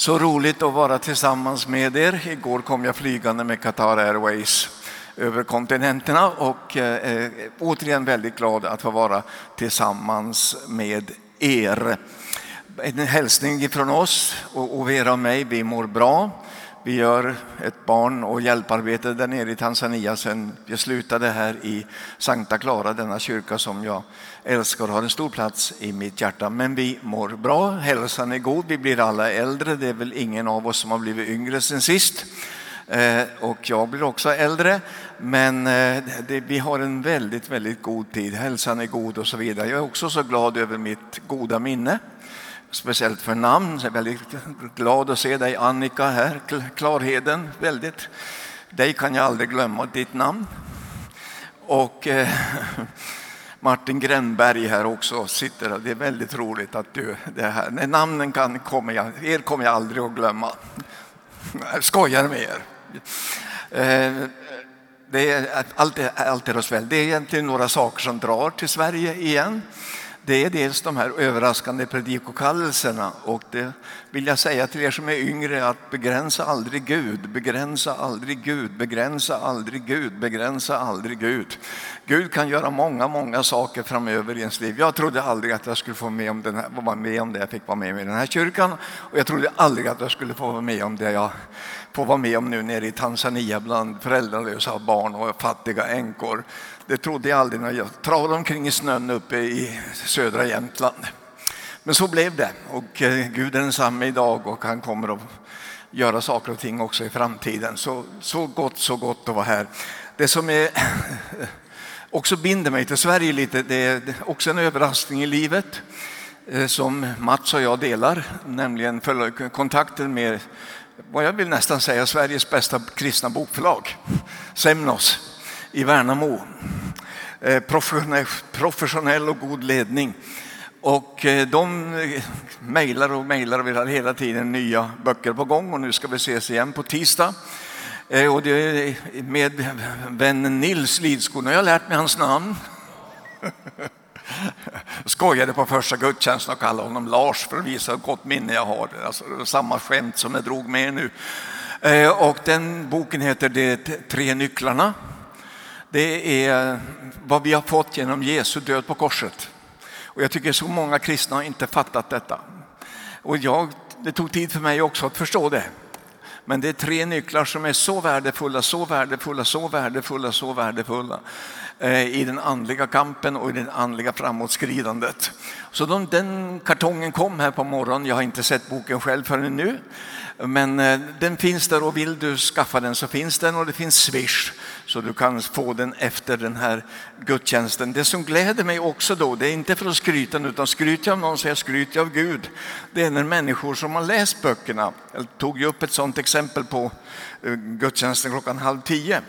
Så roligt att vara tillsammans med er. Igår kom jag flygande med Qatar Airways över kontinenterna och eh, eh återigen väldigt glad att få vara tillsammans med er. En hälsning från oss och Vera och mig, vi mår bra. Vi gör ett barn och hjälparbete där nere i Tanzania sen jag slutade här i Sankta Clara, denna kyrka som jag älskar och har en stor plats i mitt hjärta. Men vi mår bra, hälsan är god, vi blir alla äldre. Det är väl ingen av oss som har blivit yngre sen sist. Eh, och jag blir också äldre, men eh, det, vi har en väldigt, väldigt god tid. Hälsan är god och så vidare. Jag är också så glad över mitt goda minne speciellt för namn. Jag är väldigt glad att se dig Annika här, Klarheden. Väldigt. Dig kan jag aldrig glömma, ditt namn. Och eh, Martin Gränberg här också sitter Det är väldigt roligt att du det här. Nej, namnen kan, kommer jag, er kommer jag aldrig att glömma. Jag skojar med er. Eh, det är, allt, är, allt är oss väl. Det är egentligen några saker som drar till Sverige igen det är dels de här överraskande predikokallelserna och det vill jag säga till er som är yngre att begränsa aldrig Gud, begränsa aldrig Gud, begränsa aldrig Gud, begränsa aldrig Gud. Gud kan göra många, många saker framöver i ens liv. Jag trodde aldrig att jag skulle få med om den här, vara med om det jag fick vara med om i den här kyrkan och jag trodde aldrig att jag skulle få vara med om det jag får vara med om nu nere i Tanzania bland föräldralösa barn och fattiga änkor. Det trodde jag aldrig när jag travade omkring i snön uppe i södra Jämtland. Men så blev det och eh, Gud är densamme idag och han kommer att göra saker och ting också i framtiden. Så, så gott, så gott att vara här. Det som är, också binder mig till Sverige lite, det är också en överraskning i livet eh, som Mats och jag delar, nämligen kontakten med vad jag vill nästan säga Sveriges bästa kristna bokförlag, Semnos i Värnamo. Eh, professionell och god ledning. Och eh, de eh, mejlar och mejlar och vi har hela tiden nya böcker på gång och nu ska vi ses igen på tisdag. Och det är med vännen Nils Lidskog. Nu har jag lärt mig hans namn. skojade på första gudstjänsten och kallade honom Lars för att visa hur gott minne jag har. Alltså, samma skämt som jag drog med nu. Eh, och den boken heter De tre nycklarna. Det är vad vi har fått genom Jesu död på korset. Och jag tycker så många kristna har inte fattat detta. Och jag, det tog tid för mig också att förstå det. Men det är tre nycklar som är så värdefulla, så värdefulla, så värdefulla, så värdefulla Eh, i den andliga kampen och i det andliga framåtskridandet. Så de, den kartongen kom här på morgonen. Jag har inte sett boken själv förrän nu. Men eh, den finns där och vill du skaffa den så finns den och det finns Swish så du kan få den efter den här gudstjänsten. Det som gläder mig också då, det är inte för att skryta utan skryter jag av någon så jag skryter av Gud. Det är när människor som har läst böckerna, jag tog ju upp ett sådant exempel på eh, gudstjänsten klockan halv tio.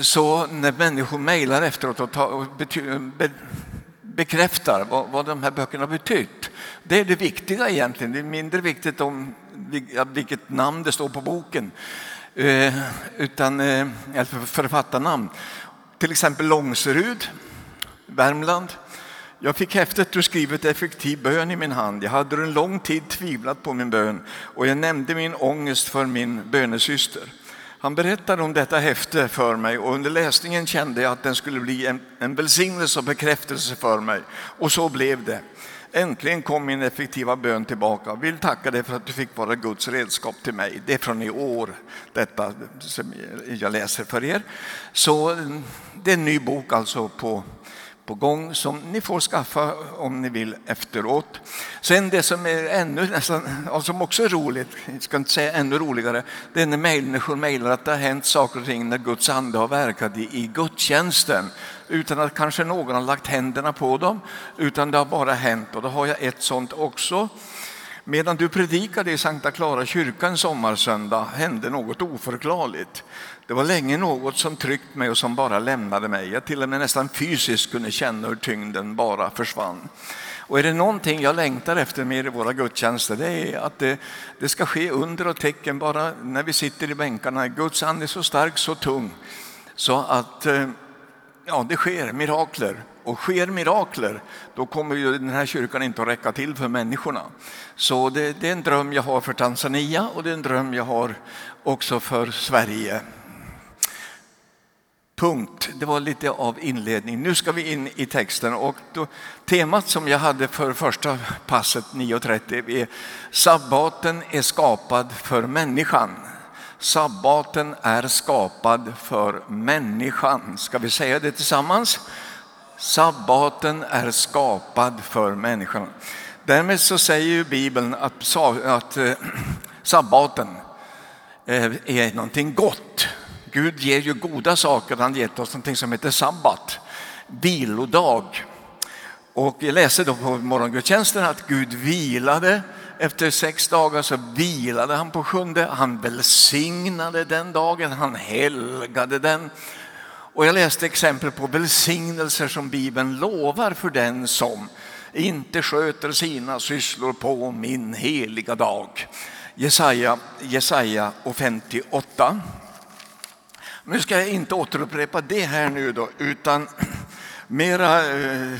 Så när människor mejlar efteråt och, tar, och be, bekräftar vad, vad de här böckerna har betytt. Det är det viktiga egentligen. Det är mindre viktigt om vilket namn det står på boken, eh, utan eh, författarnamn. Till exempel Långserud, Värmland. Jag fick häftet du skrivit effektiv bön i min hand. Jag hade en lång tid tvivlat på min bön och jag nämnde min ångest för min bönesyster. Han berättade om detta häfte för mig och under läsningen kände jag att den skulle bli en, en välsignelse och bekräftelse för mig. Och så blev det. Äntligen kom min effektiva bön tillbaka. Vill tacka dig för att du fick vara Guds redskap till mig. Det är från i år, detta som jag läser för er. Så mm, det är en ny bok alltså på på gång som ni får skaffa om ni vill efteråt. Sen det som är ännu nästan, och som också är roligt, jag ska inte säga ännu roligare, det är när människor mejlar att det har hänt saker och ting när Guds ande har verkat i, i gudstjänsten utan att kanske någon har lagt händerna på dem, utan det har bara hänt. Och då har jag ett sånt också. Medan du predikade i Sankta Clara kyrka en sommarsöndag hände något oförklarligt. Det var länge något som tryckt mig och som bara lämnade mig. Jag till och med nästan fysiskt kunde känna hur tyngden bara försvann. Och är det någonting jag längtar efter mer i våra gudstjänster, det är att det, det ska ske under och tecken bara när vi sitter i bänkarna. Guds ande är så stark, så tung, så att eh, ja, det sker mirakler Och sker mirakler, då kommer ju den här kyrkan inte att räcka till för människorna. Så det, det är en dröm jag har för Tanzania och det är en dröm jag har också för Sverige. Punkt. Det var lite av inledning. Nu ska vi in i texten. Och då, temat som jag hade för första passet 9.30 är Sabbaten är skapad för människan. Sabbaten är skapad för människan. Ska vi säga det tillsammans? Sabbaten är skapad för människan. Därmed så säger ju Bibeln att, att eh, sabbaten eh, är någonting gott. Gud ger ju goda saker. Han har gett oss någonting som heter sabbat, vilodag. Och jag läste då på morgongudstjänsten att Gud vilade efter sex dagar så vilade han på sjunde. Han välsignade den dagen, han helgade den. Och jag läste exempel på välsignelser som Bibeln lovar för den som inte sköter sina sysslor på min heliga dag. Jesaja, Jesaja 58. Nu ska jag inte återupprepa det här nu då, utan mera eh,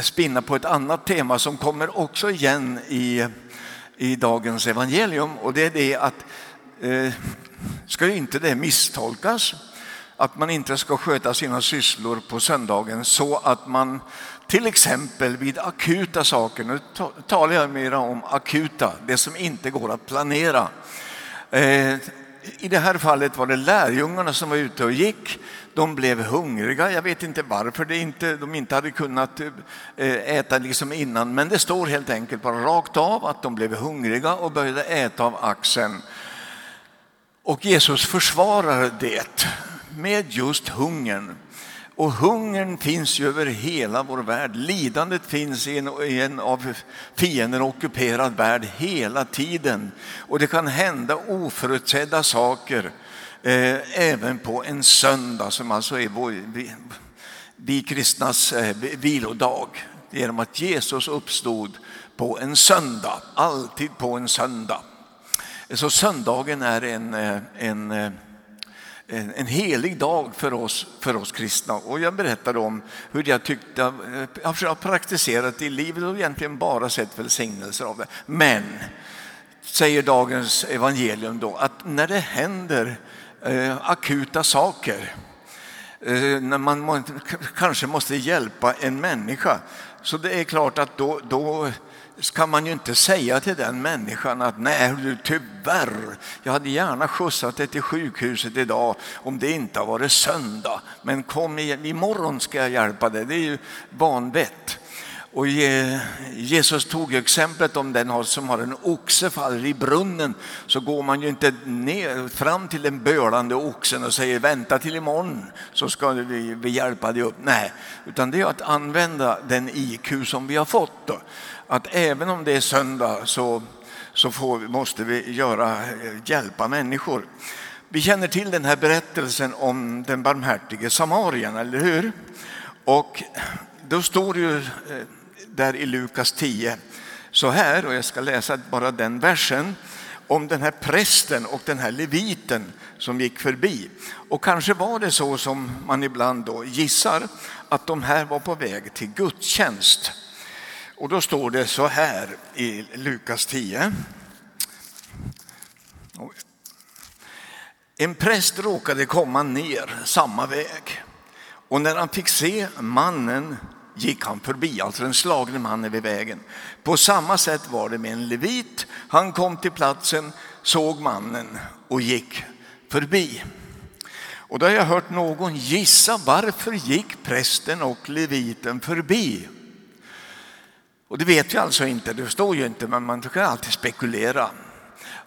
spinna på ett annat tema som kommer också igen i, i dagens evangelium. Och det är det att, eh, ska ju inte det misstolkas, att man inte ska sköta sina sysslor på söndagen så att man till exempel vid akuta saker, nu talar jag mer om akuta, det som inte går att planera. Eh, i det här fallet var det lärjungarna som var ute och gick. De blev hungriga. Jag vet inte varför det inte, de inte hade kunnat eh, äta liksom innan, men det står helt enkelt bara rakt av att de blev hungriga och började äta av axeln. Och Jesus försvarar det med just hungern. Och hungern finns ju över hela vår värld. Lidandet finns i en, i en av fienden ockuperad värld hela tiden. Och det kan hända oförutsedda saker eh, även på en söndag som alltså är vår, vi, vi kristnas eh, vilodag. Genom att Jesus uppstod på en söndag, alltid på en söndag. Så söndagen är en, eh, en eh, en, en helig dag för oss, för oss kristna. Och jag berättade om hur jag tyckte, jag har praktiserat i livet och egentligen bara sett välsignelser av det. Men, säger dagens evangelium då, att när det händer eh, akuta saker, Eh, när man må, kanske måste hjälpa en människa, så det är klart att då, då ska man ju inte säga till den människan att nej du tyvärr, jag hade gärna skjutsat dig till sjukhuset idag om det inte har varit söndag. Men kom igen, imorgon ska jag hjälpa dig. Det är ju vanvett. Och Jesus tog exemplet om den som har en oxe faller i brunnen så går man ju inte ner, fram till den bölande oxen och säger vänta till imorgon så ska vi, vi hjälpa dig upp. Nej, utan det är att använda den IQ som vi har fått. Då att även om det är söndag så, så får, måste vi göra, hjälpa människor. Vi känner till den här berättelsen om den barmhärtige samarien, eller hur? Och då står det ju eh, där i Lukas 10 så här, och jag ska läsa bara den versen, om den här prästen och den här leviten som gick förbi. Och kanske var det så som man ibland då gissar, att de här var på väg till gudstjänst. Och då står det så här i Lukas 10. En präst råkade komma ner samma väg och när han fick se mannen gick han förbi, alltså den slagne mannen vid vägen. På samma sätt var det med en levit. Han kom till platsen, såg mannen och gick förbi. Och då har jag hört någon gissa varför gick prästen och leviten förbi? Och det vet vi alltså inte, det står ju inte, men man kan alltid spekulera.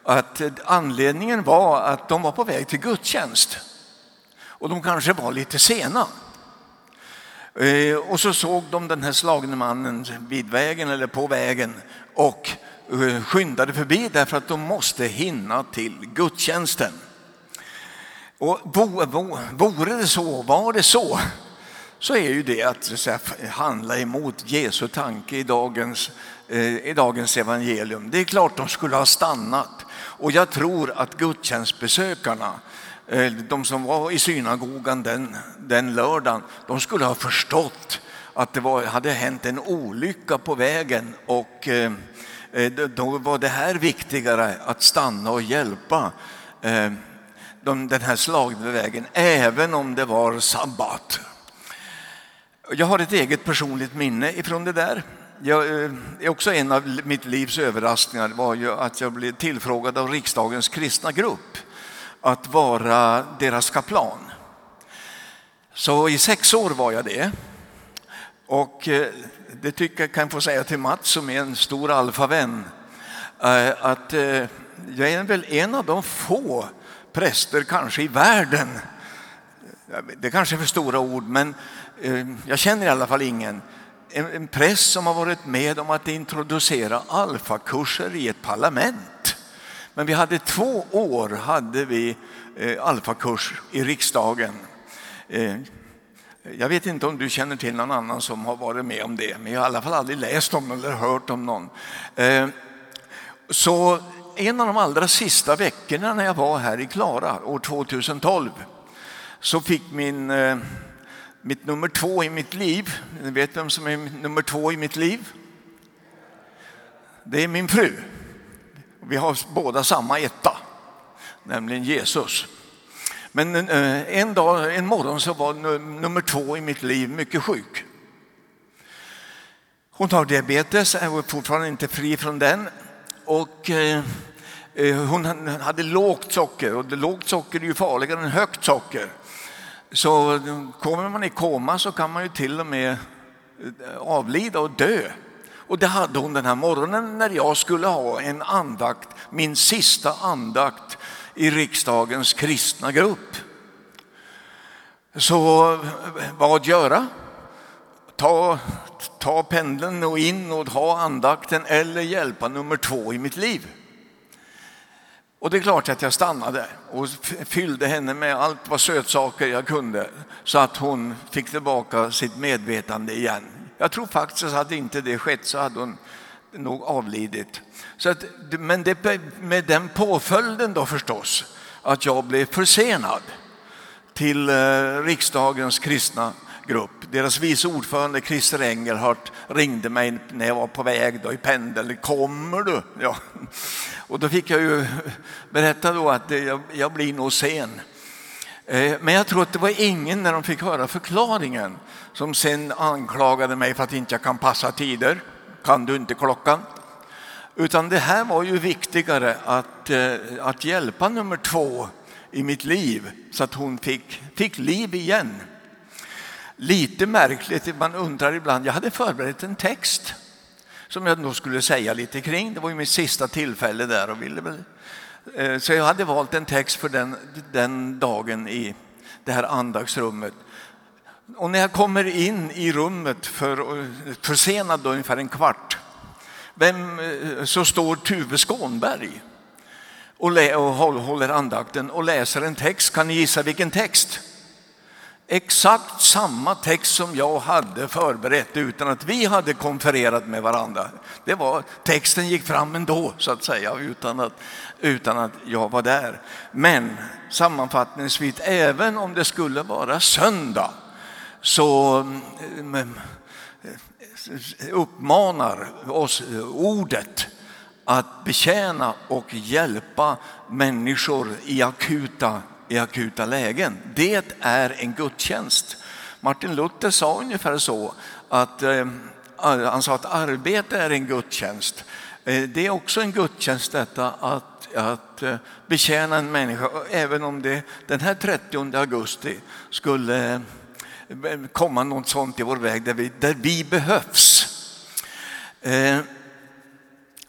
Att anledningen var att de var på väg till gudstjänst och de kanske var lite sena. Eh, och så såg de den här slagne mannen vid vägen eller på vägen och eh, skyndade förbi därför att de måste hinna till gudstjänsten. Och vore det så, var det så, så är ju det att, så att handla emot Jesu tanke i dagens, eh, i dagens evangelium. Det är klart de skulle ha stannat och jag tror att gudstjänstbesökarna Eh, de som var i synagogan den, den lördagen, de skulle ha förstått att det var, hade hänt en olycka på vägen och eh, eh, då var det här viktigare att stanna och hjälpa den här slagna vägen, även om det var sabbat. Jag har ett eget personligt minne ifrån det där. Jag, är också en av mitt livs överraskningar var ju att jag blev tillfrågad av riksdagens kristna grupp att vara deras kaplan. Så i sex år var jag det. Och eh, det tycker jag kan få säga till Mats som är en stor alfavän eh, att eh, jag är väl en av de få präster kanske i världen. Det kanske är för stora ord men jag känner i alla fall ingen. En präst som har varit med om att introducera alfakurser i ett parlament. Men vi hade två år hade vi eh, alfakurs i riksdagen. Eh, jag vet inte om du känner till någon annan som har varit med om det, men jag har i alla fall aldrig läst om eller hört om någon. Eh, så en av de allra sista veckorna när jag var här i Klara år 2012 så fick min, eh, mitt nummer två i mitt liv, ni vet vem som är nummer två i mitt liv? Det är min fru. Vi har båda samma etta, nämligen Jesus. Men eh, en, dag, en morgon så var nummer två i mitt liv mycket sjuk. Hon har diabetes, är fortfarande inte fri från den. Och eh, eh, hon hade lågt socker och lågt socker är ju farligare än högt socker. Så kommer man i koma så kan man ju till och med avlida och dö. Och det hade hon den här morgonen när jag skulle ha en andakt, min sista andakt i riksdagens kristna grupp. Så eh, vad göra? Ta, ta pendeln och in och ha andakten eller hjälpa nummer två i mitt liv. Och det är klart att jag stannade och fyllde henne med allt vad sötsaker jag kunde så att hon fick tillbaka sitt medvetande igen. Jag tror faktiskt att hade inte det skett så hade hon nog avlidit. Så att, men det, med den påföljden då förstås att jag blev försenad till eh, riksdagens kristna grupp. Deras vice ordförande Christer Engelhardt ringde mig när jag var på väg då i pendel. Kommer du? Ja. Och då fick jag ju berätta då att jag, jag blir nog sen. Eh, men jag tror att det var ingen när de fick höra förklaringen som sen anklagade mig för att inte jag kan passa tider. Kan du inte klockan? Utan det här var ju viktigare att, eh, att hjälpa nummer två i mitt liv så att hon fick, fick liv igen. Lite märkligt, man undrar ibland. Jag hade förberett en text som jag nog skulle säga lite kring. Det var ju mitt sista tillfälle där och ville väl Eh, så jag hade valt en text för den, den dagen i det här andagsrummet. Och när jag kommer in i rummet för, försenad då, ungefär en kvart vem, eh, så står Tuve Skånberg och, och håller andakten och läser en text. Kan ni gissa vilken text? Exakt samma text som jag hade förberett utan att vi hade konfererat med varandra. Det var, texten gick fram ändå så att säga utan att, utan att jag var där. Men sammanfattningsvis, även om det skulle vara söndag så mm, mm, uppmanar oss ordet att betjäna och hjälpa människor i akuta, i akuta lägen. Det är en gudstjänst. Martin Luther sa ungefär så att eh, han sa att arbete är en gudstjänst. Eh, det är också en gudstjänst detta att, att eh, betjäna en människa, även om det den här 30 augusti skulle eh, komma något sånt i vår väg där vi, där vi behövs. Eh,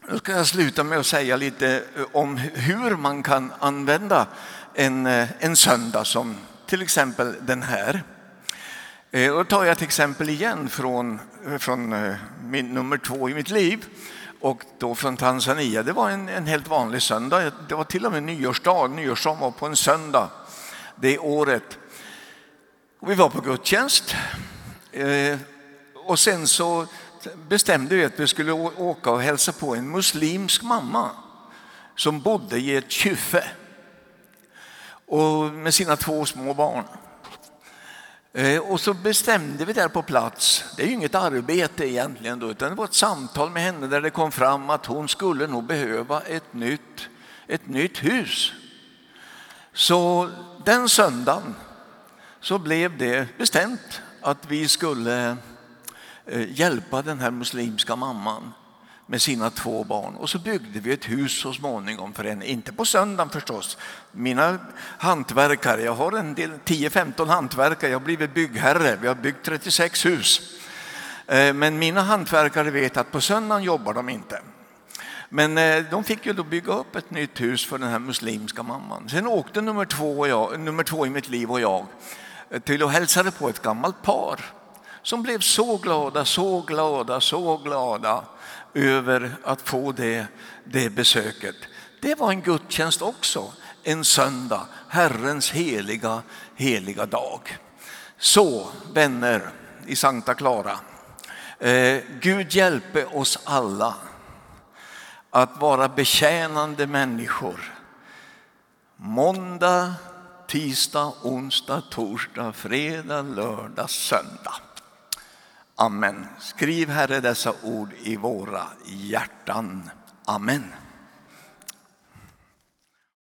nu ska jag sluta med att säga lite eh, om hur man kan använda en, eh, en söndag som till exempel den här. Eh, då tar jag ett exempel igen från, från min, nummer två i mitt liv och då från Tanzania. Det var en, en helt vanlig söndag. Det var till och med nyårsdag. Nyårsdagen var på en söndag det året. Vi var på gudstjänst och sen så bestämde vi att vi skulle åka och hälsa på en muslimsk mamma som bodde i ett kyffe och med sina två små barn. Eh, och så bestämde vi där på plats, det är ju inget arbete egentligen då, utan det var ett samtal med henne där det kom fram att hon skulle nog behöva ett nytt, ett nytt hus. Så den söndagen så blev det bestämt att vi skulle Eh, hjälpa den här muslimska mamman med sina två barn. Och så byggde vi ett hus så småningom för henne. Inte på söndagen förstås. Mina hantverkare, jag har en del 10-15 hantverkare, jag har blivit byggherre. Vi har byggt 36 hus. Eh, men mina hantverkare vet att på söndagen jobbar de inte. Men eh, de fick ju då bygga upp ett nytt hus för den här muslimska mamman. Sen åkte nummer två, jag, nummer två i mitt liv och jag till och hälsade på ett gammalt par som blev så glada, så glada, så glada över att få det, det besöket. Det var en gudstjänst också, en söndag, Herrens heliga, heliga dag. Så vänner i Sankta Clara, eh, Gud hjälpe oss alla att vara betjänande människor. Måndag, tisdag, onsdag, torsdag, fredag, lördag, söndag. Amen. Skriv Herre dessa ord i våra hjärtan. Amen.